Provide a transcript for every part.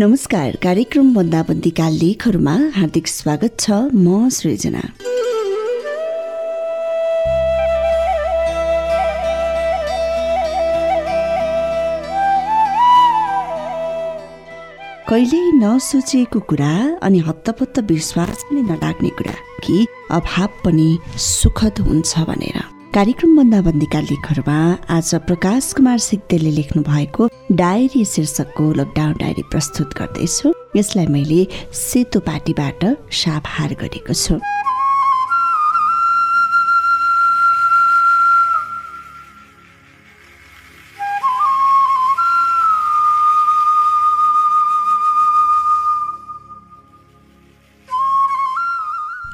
नमस्कार कार्यक्रम बन्दाबन्दीका लेखहरूमा हार्दिक स्वागत छ म सृजना। कहिल्यै नसोचिएको कुरा अनि हत्तपत्त विश्वास पनि नलाग्ने कुरा कि अभाव पनि सुखद हुन्छ भनेर। कार्यक्रम बन्दाबन्दीका लेखहरूमा आज प्रकाश कुमार सिग्देलले लेख्नु भएको डायरी शीर्षकको लकडाउन डायरी प्रस्तुत गर्दैछु। यसलाई मैले सेतो पार्टीबाट साभार गरेको छु।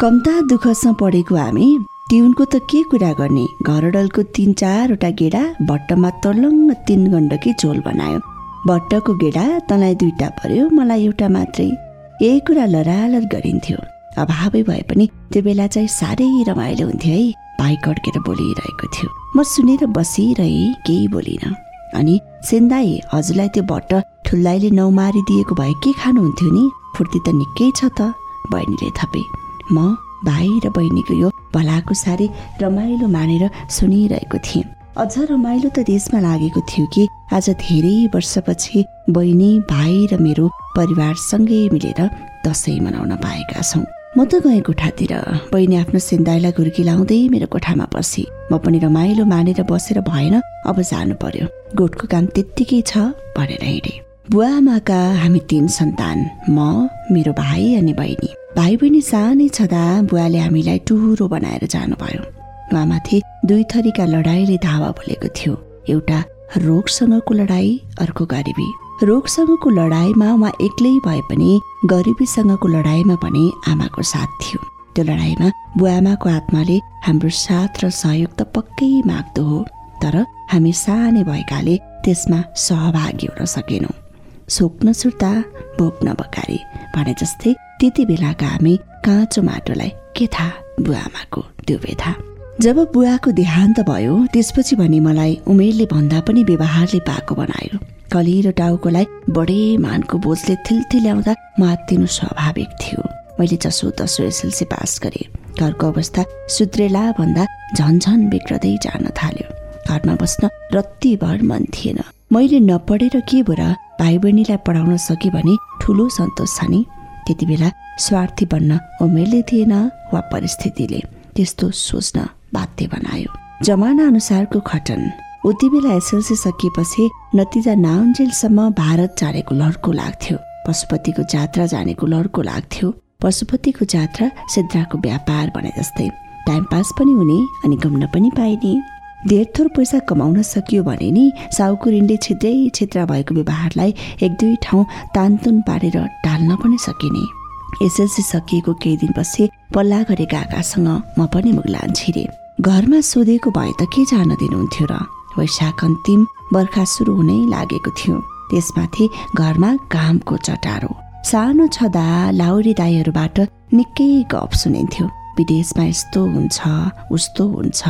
कम्ता दुःखसँग पढेको हामी ट्युनको त के कुरा गर्ने? घरडलको तिन चारवटा गेडा भट्टमा तर्लङ्ग तिन गण्डकी झोल बनायो। भट्टको गेडा तँलाई दुईटा पर्यो मलाई एउटा मात्रै। यही कुरा लरालर गरिन्थ्यो। अभावै भए पनि त्यो बेला चाहिँ साह्रै रमाइलो हुन्थ्यो है। भाइ कड्केर बोलिरहेको थियो। म सुनेर बसिरहे केही बोलिनँ। अनि सेन्दाई हजुरलाई त्यो भट्ट ठुल्लाइले नौमारिदिएको भए के खानुहुन्थ्यो नि? फुर्ती त निकै छ त। बहिनीले थपे। म भाइ र बहिनीको यो भलाको साह्रै रमाइलो मानेर सुनिरहेको थिएँ। अझ रमाइलो त देशमा लागेको थियो कि आज धेरै वर्षपछि बहिनी भाइ र मेरो परिवारसँगै मिलेर दसैँ मनाउन पाएका छौँ। म त गएँ कोठातिर। बहिनी आफ्नो सिन्दाईलाई घुर्की लाउँदै मेरो कोठामा बसी। म पनि रमाइलो मानेर बसेर भएन अब जानु पर्यो। गोठको काम त्यत्तिकै छ भनेर हिँडेँ। बुवा आमाका हामी तिन सन्तान म मेरो भाइ अनि बहिनी। भाइ बहिनी सानै छँदा बुवाले हामीलाई टुहुरो बनाएर जानुभयो। उहाँमाथि दुई थरीका लडाइँले धावा बोलेको थियो। एउटा रोगसँगको लडाई अर्को गरिबी। रोगसँगको लडाईँमा उहाँ एक्लै भए पनि गरिबीसँगको लडाईँमा पनि आमाको साथ थियो। त्यो लडाईँमा बुवाआमाको आत्माले हाम्रो साथ र सहयोग त पक्कै माग्दो हो तर हामी सानै भएकाले त्यसमा सहभागी हुन सकेनौँ। सोक्न सुर्ता भोग्न बकारी भने जस्तै त्यति बेलाका हामी काँचो माटोलाई के थाहा बुवा आमाको त्यो बेथा जब बुवाको देहान्त भयो त्यसपछि भने मलाई उमेरले भन्दा पनि व्यवहारले पाएको बनायो। कलिलो टाउकोलाई बडे मानको बोझले थिल्थिल्याउँदा म आत्तिनु स्वाभाविक थियो। मैले जसो तसो एसएलसी पास गरेँ। घरको अवस्था सुध्रेला भन्दा झन्झन बिग्रदै जान थाल्यो। घरमा बस्न रत्तिभर मन थिएन। मैले नपढेर के बुरा भाइ बहिनीलाई पढाउन सके भने ठुलो सन्तोष छ नि। त्यति बेला स्वार्थी बन्न उमेरले थिएन वा परिस्थितिले। त्यस्तो सोच्न बाध्य बनायो। जमाना अनुसारको खटन। उति बेला एसएलसी सकिएपछि नतिजा नाउन्जेलसम्म भारत जानेको लड्को लाग्थ्यो। पशुपतिको जात्रा जानेको लड्को लाग्थ्यो। पशुपतिको जात्रा सिद्राको व्यापार भने जस्तै। टाइम पास पनि हुने अनि घुम्न पनि पाइने। धेर थोर पैसा कमाउन सकियो भने नि साउको ऋणले छिद्रै छिद्रा भएको व्यवहारलाई एक दुई ठाउँ तानतुन पारेर टाल्न पनि सकिने। एसएलसी सकिएको केही दिनपछि पल्ला गरेका आकासँग म पनि मुगलान छिरे। घरमा सोधेको भए त के जान दिनुहुन्थ्यो र? वैशाख अन्तिम बर्खा सुरु हुनै लागेको थियो। त्यसमाथि घरमा कामको चटारो। सानो छँदा लाउरी दाईहरूबाट निकै गफ सुनिन्थ्यो। विदेशमा यस्तो हुन्छ उस्तो हुन्छ।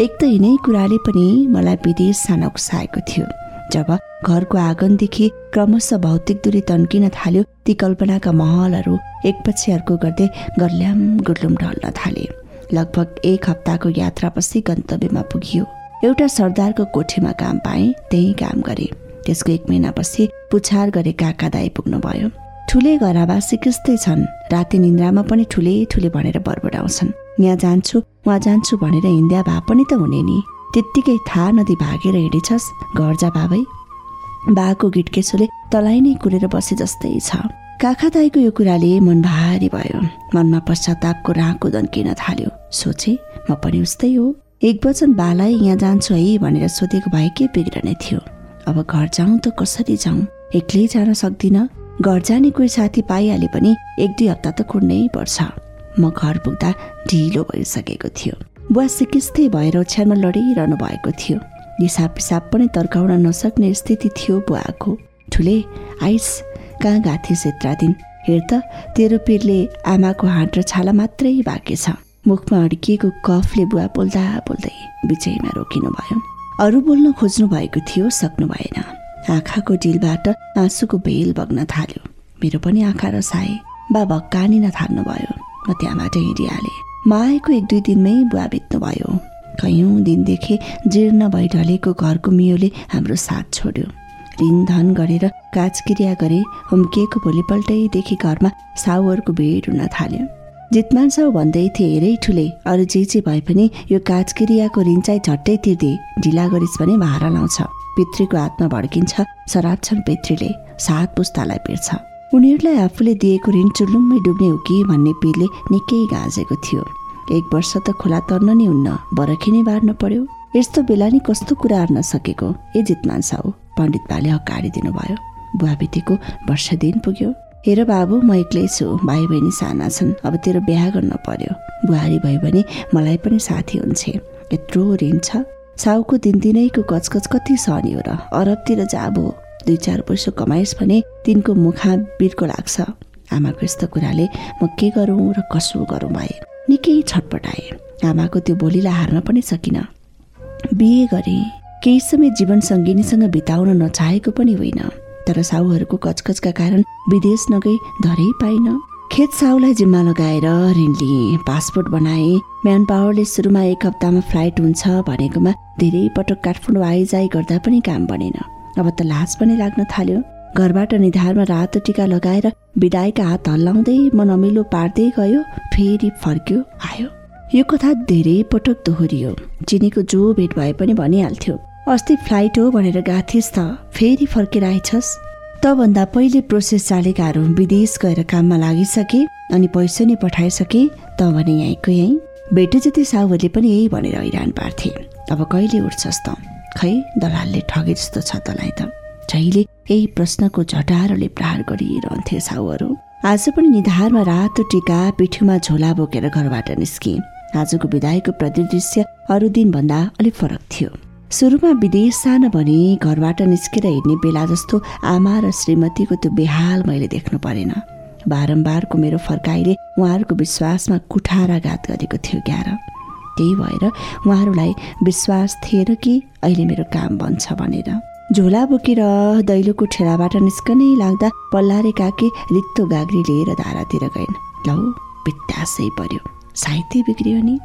एक त यिनै कुराले पनि मलाई विदेश सान उक्साएको थियो। जब घरको आँगनदेखि क्रमशः भौतिक दूरी तन्किन थाल्यो ती कल्पनाका महलहरू एकपछि अर्को गर्दै गर्ल्याम गुर्लुम ढल्न थाले। लगभग एक हप्ताको यात्रापछि गन्तव्यमा पुगियो। एउटा सरदारको कोठीमा काम पाएँ त्यही काम गरे। त्यसको एक महिनापछि पुछार गरे काका दाई पुग्नु भयो ठुले घरवासी किस्तै छन्। राति निन्द्रामा पनि ठुले ठुले भनेर बरबडाउँछन्। यहाँ जान्छु उहाँ जान्छु भनेर हिँड्या भए पनि त हुने नि। त्यत्तिकै थाहा नदी भागेर हिँडेछस् घर जा बाबै। बाको गिटकेसोले तलाई नै कुरेर बसे जस्तै छ। काखा दाईको यो कुराले मन भारी भयो। मनमा पश्चातापको राँको दन्किन थाल्यो। सोचे म पनि उस्तै हो। एक वचन बालाई यहाँ जान्छु है भनेर सोधेको भए के बिग्रने थियो? अब घर जाउँ त कसरी जाउँ? एक्लै जान सक्दिनँ? घर जाने कोही साथी पाइहाले पनि एक दुई हप्ता त कुर्नै पर्छ। म घर पुग्दा ढिलो भइसकेको थियो। बुवा सिकिस्तै भएर ओछ्यानमा लडिरहनु भएको थियो। हिसाब पिसाब पनि तर्काउन नसक्ने स्थिति थियो बुवाको। ठुले आइस कहाँ गाथे सेत्रा दिन? हेर त तेरो पिरले आमाको हात र छाला मात्रै बाँकी छ। मुखमा अड्किएको कफले बुवा बोल्दा बोल्दै बिचैमा रोकिनु भयो अरू बोल्न खोज्नु भएको थियो सक्नु भएन। आँखाको डिलबाट आँसुको बेल बग्न थाल्यो। मेरो पनि आँखा रसाए। बाबा कानिन थाल्नुभयो। म त्यहाँबाट हिँडिहालेँ। माएको एक दुई दिनमै बुवा बित्नुभयो कैयौँ दिनदेखि जीर्ण भइ ढलेको घरको मियोले हाम्रो साथ छोड्यो। ऋण धन गरेर काजक्रिया गरे हुम्किएको भोलिपल्टैदेखि घरमा साउहरूको भिड हुन थाल्यो। जितमान साउ भन्दै थिए हेरै ठुले अरू जे जे भए पनि यो काजक्रियाको ऋण चाहिँ झट्टै तिर्दे ढिला गरिस् भने भारा लाउँछ। पितृको हातमा भड्किन्छ सराप्छन् पितृले सात पुस्तालाई पिर्छ। उनीहरूलाई आफूले दिएको ऋण चुल्लुम्मै डुब्ने हो कि भन्ने पिरले निकै गाजेको थियो। एक वर्ष त खोला तर्न नै हुन्न बरखी नै बार्न पर्यो। यस्तो बेला नि कस्तो कुरा हार्न सकेको? ए जितमान साउ पण्डित बाले हकारि दिनुभयो। बुवा बितेको वर्ष दिन पुग्यो। हेर बाबु म एक्लै छु भाइ बहिनी साना छन् अब तेरो बिहा गर्न पर्यो। बुहारी भयो भने मलाई पनि साथी हुन्छ। यत्रो ऋण छ। साउको दिनदिनैको कचकच कति सहने हो र अरबतिर जाबो दुई चार पैसा कमाइस् भने तिनको मुखा बिर्को लाग्छ। आमाको यस्तो कुराले म के गरौँ र कसो गरौँ भए निकै छटपटाए आमाको त्यो बोलीलाई हार्न पनि सकिनँ। बिहे गरेँ केही समय जीवन सङ्गिनीसँग बिताउन नचाहेको पनि होइन। तर साहुहरूको कचकचका कारण विदेश नगई धरै पाइन। खेत साहुलाई जिम्मा लगाएर ऋण लिएँ पासपोर्ट बनाए। म्यान पावरले सुरुमा एक हप्तामा फ्लाइट हुन्छ भनेकोमा धेरै पटक काठमाडौँ आइजाइ गर्दा पनि काम बनेन। अब त लाज पनि लाग्न थाल्यो। घरबाट निधारमा रातो टिका लगाएर विदायका हात हल्लाउँदै मन अमिलो पार्दै गयो फेरि फर्क्यो आयो। यो कथा धेरै पटक दोहोरियो। चिनीको जो भेट भए पनि भनिहाल्थ्यो अस्ति फ्लाइट हो भनेर गाथिस् त फेरि फर्केर आइछस् तभन्दा पहिले प्रोसेस चालेकाहरू विदेश गएर काममा लागिसके अनि पैसा नै पठाइसके त भने यहीँको यहीँ। भेटे जति साहुहरूले पनि यही भनेर हैरान पार्थे। अब कहिले उठ्छस् त? खै दलालले ठगे जस्तो छ तँलाई त? जहिले यही प्रश्नको झटारोले प्रहार गरिरहन्थे साहुहरू। आज पनि निधारमा रातो टिका पिठ्युमा झोला बोकेर घरबाट निस्किए आजको विदायको परिदृश्य अरू दिनभन्दा अलिक फरक थियो। सुरुमा विदेश सानो भने घरबाट निस्केर हिँड्ने बेला जस्तो आमा र श्रीमतीको त्यो बेहाल मैले देख्नु परेन। बारम्बारको मेरो फर्काइले उहाँहरूको विश्वासमा कुठाराघात गरेको थियो ग्यार। त्यही भएर उहाँहरूलाई विश्वास थिएन कि अहिले मेरो काम बन्छ भनेर। झोला बोकेर दैलोको ठेलाबाट निस्कनै लाग्दा पल्लारे काके रित्तो गाग्री लिएर धारातिर गइन्। लौ बित्तासै पर्यो। साहित्य बिग्रियो नि।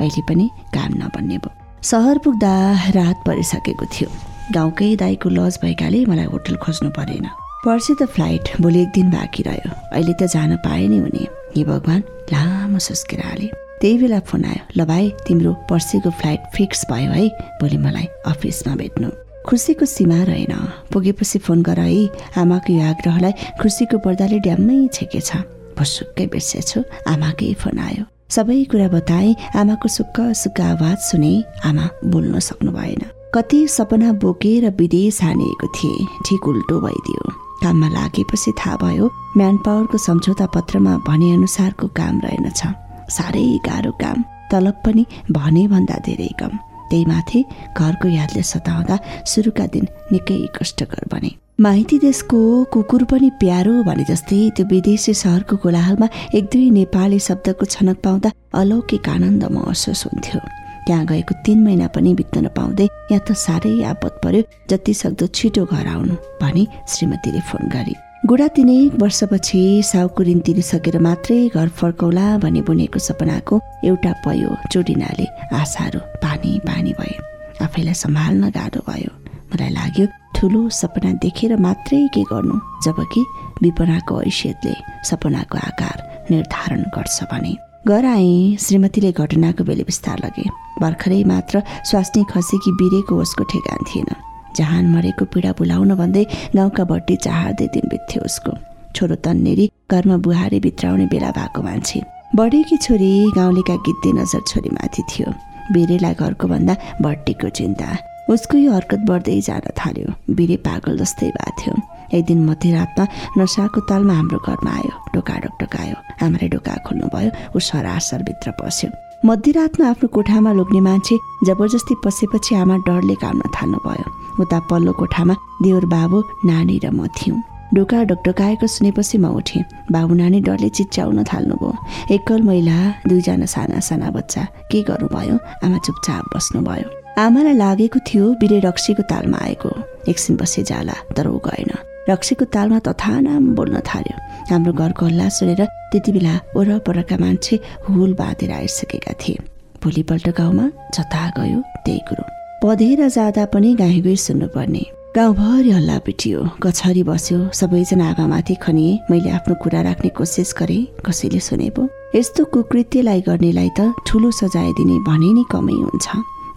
अहिले पनि काम नबन्ने भयो। सहर पुग्दा रात परिसकेको थियो। गाउँकै दाईको लज भएकाले मलाई होटल खोज्नु परेन। पर्सि त फ्लाइट भोलि एक दिन बाँकी रह्यो। अहिले त जान पाए नि हुने। हे भगवान् लामो सुस्केर हाले। त्यही बेला फोन आयो ल भाइ तिम्रो पर्सिको फ्लाइट फिक्स भयो है भोलि मलाई अफिसमा भेट्नु। खुसीको सीमा रहेन। पुगेपछि फोन गर है आमाको यो आग्रहलाई खुसीको पर्दाले ड्याम्मै छेकेछ। भसुक्कै बिर्सेछु आमाकै फोन आयो। सबै कुरा बताए आमाको सुक्क सुक्क आवाज सुने आमा बोल्न सक्नु भएन। कति सपना बोकेर विदेश हानिएको थिए ठिक उल्टो भइदियो। काममा लागेपछि थाहा भयो म्यान पावरको सम्झौता पत्रमा भने अनुसारको काम रहेनछ। साह्रै गाह्रो काम तलब पनि भने भन्दा धेरै कम। त्यही माथि घरको यादले सताउँदा सुरुका दिन निकै कष्टकर बने। माइती देशको कुकुर पनि प्यारो भने जस्तै त्यो विदेशी सहरको कोलाहालमा एक दुई नेपाली शब्दको छनक पाउँदा अलौकिक आनन्द महसुस हुन्थ्यो। त्यहाँ गएको तिन महिना पनि बित्न नपाउँदै यहाँ त साह्रै आपत पर्यो जति सक्दो छिटो घर आउनु भनी श्रीमतीले फोन गरे। गुडा तिनै वर्षपछि साउको ऋण तिरिसकेर मात्रै घर फर्कौला भनी बुनेको सपनाको एउटा पयो चोडिनाले आशाहरू पानी पानी भए। आफैलाई सम्हाल्न गाह्रो भयो। मलाई लाग्यो ठुलो सपना देखेर मात्रै के गर्नु जबकि विपनाको ऐसियतले सपनाको आकार निर्धारण गर्छ भने। घर आएँ श्रीमतीले घटनाको बेले विस्तार लगे। भर्खरै मात्र स्वास्नी खसेकी बिरेको उसको ठेगान थिएन। जहान मरेको पीडा बुलाउन भन्दै गाउँका भट्टी चाहार्दै दिन बित्थ्यो उसको। छोरो तन्नेरी घरमा बुहारी भित्राउने बेला भएको मान्छे। बढेकी छोरी गाउँलेका गिद्धे नजर छोरीमाथि थियो। बिरेलाई घरको भन्दा भट्टीको चिन्ता। उसको यो हरकत बढ्दै जान थाल्यो। बिरे पागल जस्तै भएको थियो। एक दिन मध्यरातमा नसाको तालमा हाम्रो घरमा आयो। ढोका ढोकायो आमाले ढोका खोल्नुभयो। ऊ सरासरभित्र पस्यो। मध्यरातमा आफ्नो कोठामा लोग्ने मान्छे जबरजस्ती पसेपछि आमा डरले काम्न थाल्नुभयो। उता पल्लो कोठामा देवर बाबु नानी र म थियौँ। ढोका ढोकढोकाएको सुनेपछि म उठेँ। बाबु नानी डरले चिच्याउन थाल्नुभयो। एकल महिला दुईजना साना साना बच्चा। के गर्नुभयो? आमा चुपचाप बस्नुभयो। आमालाई लागेको थियो बिरे रक्सीको तालमा आएको। एकछिन बसे जाला तर ऊ गएन। रक्सीको तालमा तथानाम बोल्न थाल्यो। हाम्रो घरको हल्ला सुनेर त्यति बेला वरपरका मान्छे हुल बाँधेर आइसकेका थिए। भोलिपल्ट गाउँमा जता गयो त्यही कुरो। पधेर जाँदा पनि गाई गई सुन्नुपर्ने। गाउँभरि हल्ला पिटियो कछरी बस्यो सबैजना आमामाथि खनिए। मैले आफ्नो कुरा राख्ने कोसिस गरेँ कसैले सुने पो। यस्तो कुकृत्यलाई गर्नेलाई त ठुलो सजाय दिने भने नै कमै हुन्छ।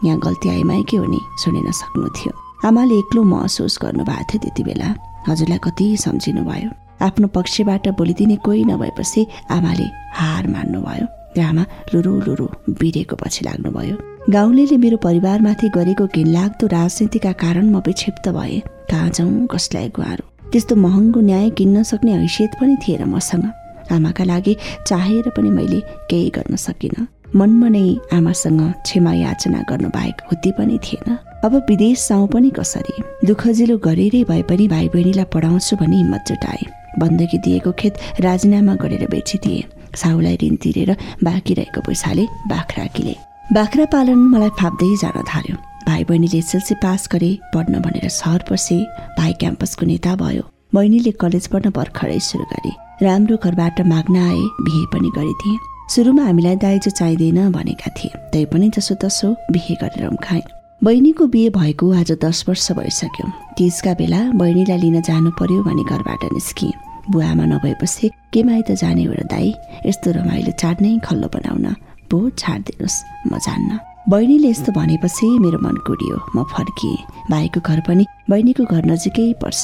यहाँ गल्ती आइमाई के हो नि सुनेन सक्नु थियो। आमाले एक्लो महसुस गर्नुभएको थियो त्यति बेला हजुरलाई कति सम्झिनु भयो आफ्नो पक्षबाट बोलिदिने कोही नभएपछि आमाले हार मान्नुभयो आमा लुरु लुरु बिरेको पछि लाग्नुभयो। गाउँले मेरो परिवारमाथि गरेको घिनलाग्दो राजनीतिका कारण म विक्षिप्त भए। कहाँ जाउँ कसलाई गुहारो? त्यस्तो महँगो न्याय किन्न सक्ने हैसियत पनि थिएन मसँग। आमाका लागि चाहेर पनि मैले केही गर्न सकिनँ। मनमा नै आमासँग क्षमा याचना गर्नु बाहेक हुती पनि थिएन। अब विदेश जाउँ पनि कसरी? दुःखजिलो गरेरै भए पनि भाइ बहिनीलाई पढाउँछु भनी हिम्मत जुटाए। बन्दकी दिएको खेत राजीनामा गरेर बेचिदिए साहुलाई ऋण तिरेर बाँकी रहेको पैसाले बाख्रा किले। बाख्रा पालन मलाई फाप्दै जान थाल्यो। भाइ बहिनीले एसएलसी पास गरे पढ्न भनेर सहर पसे भाइ क्याम्पसको नेता भयो। बहिनीले कलेज पढ्न भर्खरै सुरु गरे। राम्रो घरबाट माग्न आए बिहे पनि गरिदिए। सुरुमा हामीलाई दाइजो चाहिँदैन भनेका थिए। तै पनि जसो तसो बिहे गरेर उम्खाए। बहिनीको बिहे भएको आज दस वर्ष भइसक्यो। तिजका बेला बहिनीलाई लिन जानु पर्यो भने घरबाट निस्किए। बुवामा नभएपछि के माइ त जाने हो र दाई यस्तो रमाइलो चाड खल्लो बनाउन बो छाडिदिनुहोस् म जान्न। बहिनीले यस्तो भनेपछि मेरो मन कुडियो म फर्किएँ। भाइको घर पनि बहिनीको घर नजिकै पर्छ।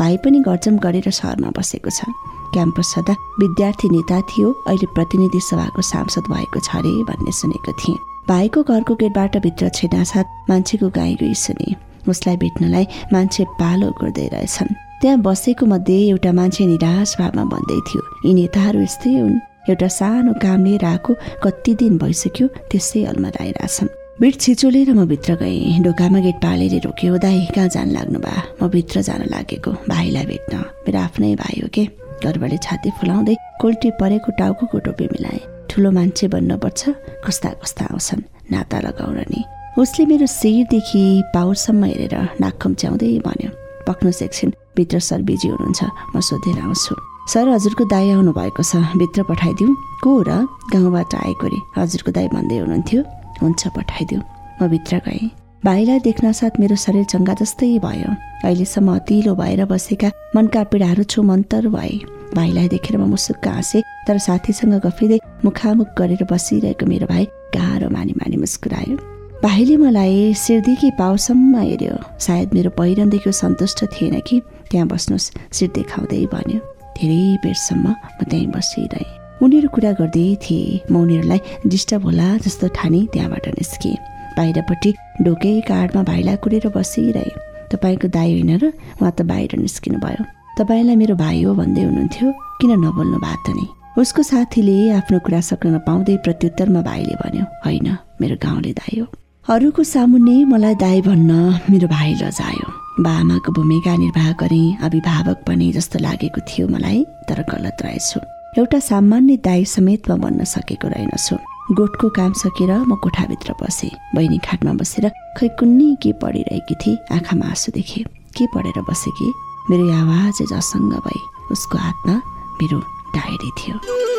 भाइ पनि घरजम गरेर सहरमा बसेको छ। क्याम्पस छँदा विद्यार्थी नेता थियो अहिले प्रतिनिधि सभाको सांसद भएको छ अरे भन्ने सुनेको थिएँ। भाइको घरको गेटबाट भित्र छिर्नासाथ मान्छेको गाई गई सुने। उसलाई भेट्नलाई मान्छे पालो गर्दै रहेछन्। त्यहाँ बसेको मध्ये एउटा मान्छे निराश भावमा भन्दै थियो यी नेताहरू यस्तै हुन्। एउटा सानो काम लिएर आएको कति दिन भइसक्यो त्यसै अल्मराइरहेछन् भिड छिचोलेर म भित्र गएँ। ढोकामा गेट पालेर रोक्यो। दाई कहाँ जान लाग्नु भा? म भित्र जान लागेको। भाइलाई भेट्न। मेरो आफ्नै भाइ हो के? गर्वले छाती फुलाउँदै कोल्टी परेको टाउको टोपी मिलाए। ठुलो मान्छे बन्नुपर्छ। कस्ता कस्ता आउँछन्। नाता लगाउन नि। उसले मेरो शिरदेखि पाउरसम्म हेरेर नाक च्याउँदै भन्यो पक्नु सेक्सन। भित्र सर बिजी हुनुहुन्छ। म सोधेर आउँछु। सर हजुरको दाई आउनु भएको छ। भित्र पठाइदिउँ। को र? गाउँबाट आएको रे हजुरको दाई भन्दै हुनुहुन्थ्यो। हुन्छ पठाइदिउँ। म भित्र गएँ। भाइलाई देख्न साथ मेरो शरीर चङ्गा जस्तै भयो। अहिलेसम्म अतिलो भएर बसेका मनका पीडाहरू छु मन्तर भए। भाइलाई देखेर म मुसुक्क हाँसे तर साथीसँग गफिँदै मुखामुख गरेर बसिरहेको मेरो भाइ गाह्रो मानी मानी मुस्कुरायो। भाइले मलाई शिरदेखि पाउसम्म हेऱ्यो। सायद मेरो पहिरनदेखि सन्तुष्ट थिएन कि। त्यहाँ बस्नुहोस् शिर देखाउँदै भन्यो। धेरै बेरसम्म म त्यहीँ बसिरहेँ। उनीहरू कुरा गर्दै थिए। म उनीहरूलाई डिस्टर्ब होला जस्तो ठानी त्यहाँबाट निस्किएँ बाहिरपट्टि ढोके काडमा भाइलाई कुरेर बसिरहे। तपाईँको दाई होइन र उहाँ त बाहिर निस्किनु भयो तपाईँलाई मेरो भाइ हो भन्दै हुनुहुन्थ्यो। किन नबोल्नु भएको त नि उसको साथीले आफ्नो कुरा सक्न नपाउँदै प्रत्युत्तरमा भाइले भन्यो होइन मेरो गाउँले हो। अरूको सामुन्ने मलाई दाई भन्न मेरो भाइ लजायो बामाको भूमिका निर्वाह गरेँ अभिभावक पनि जस्तो लागेको थियो मलाई तर गलत रहेछु। एउटा सामान्य दाई समेतमा बन्न सकेको रहेनछु। गोठको काम सकेर म कोठाभित्र बसेँ बहिनी खाटमा बसेर खै कुन्नी के पढिरहेकी थिएँ आँखामा आँसु देखेँ। के पढेर बसेँ कि मेरो आवाज जसङ्ग भई उसको हातमा मेरो डायरी थियो।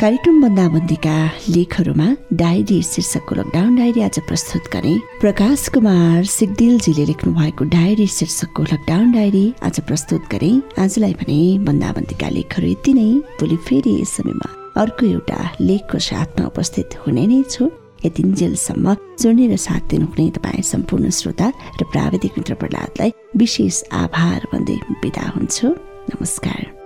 कार्यक्रम बन्दाबन्दीका लेखहरूमा डायरी शीर्षकको लकडाउन डायरी आज प्रस्तुत गरे प्रकाश कुमार सिगदिलजीले लेख्नु भएको डायरी शीर्षकको लकडाउन डायरी आज प्रस्तुत गरे। आजलाई भने बन्दाबन्दीका लेखहरू यति नै। भोलि फेरि यस समयमा अर्को एउटा लेखको साथमा उपस्थित हुने नै छु। यतिन्जेलसम्म जोड्ने र साथ दिनुहुने तपाईँ सम्पूर्ण श्रोता र प्राविधिक मित्र प्रहलादलाई विशेष आभार भन्दै बिदा हुन्छु। नमस्कार।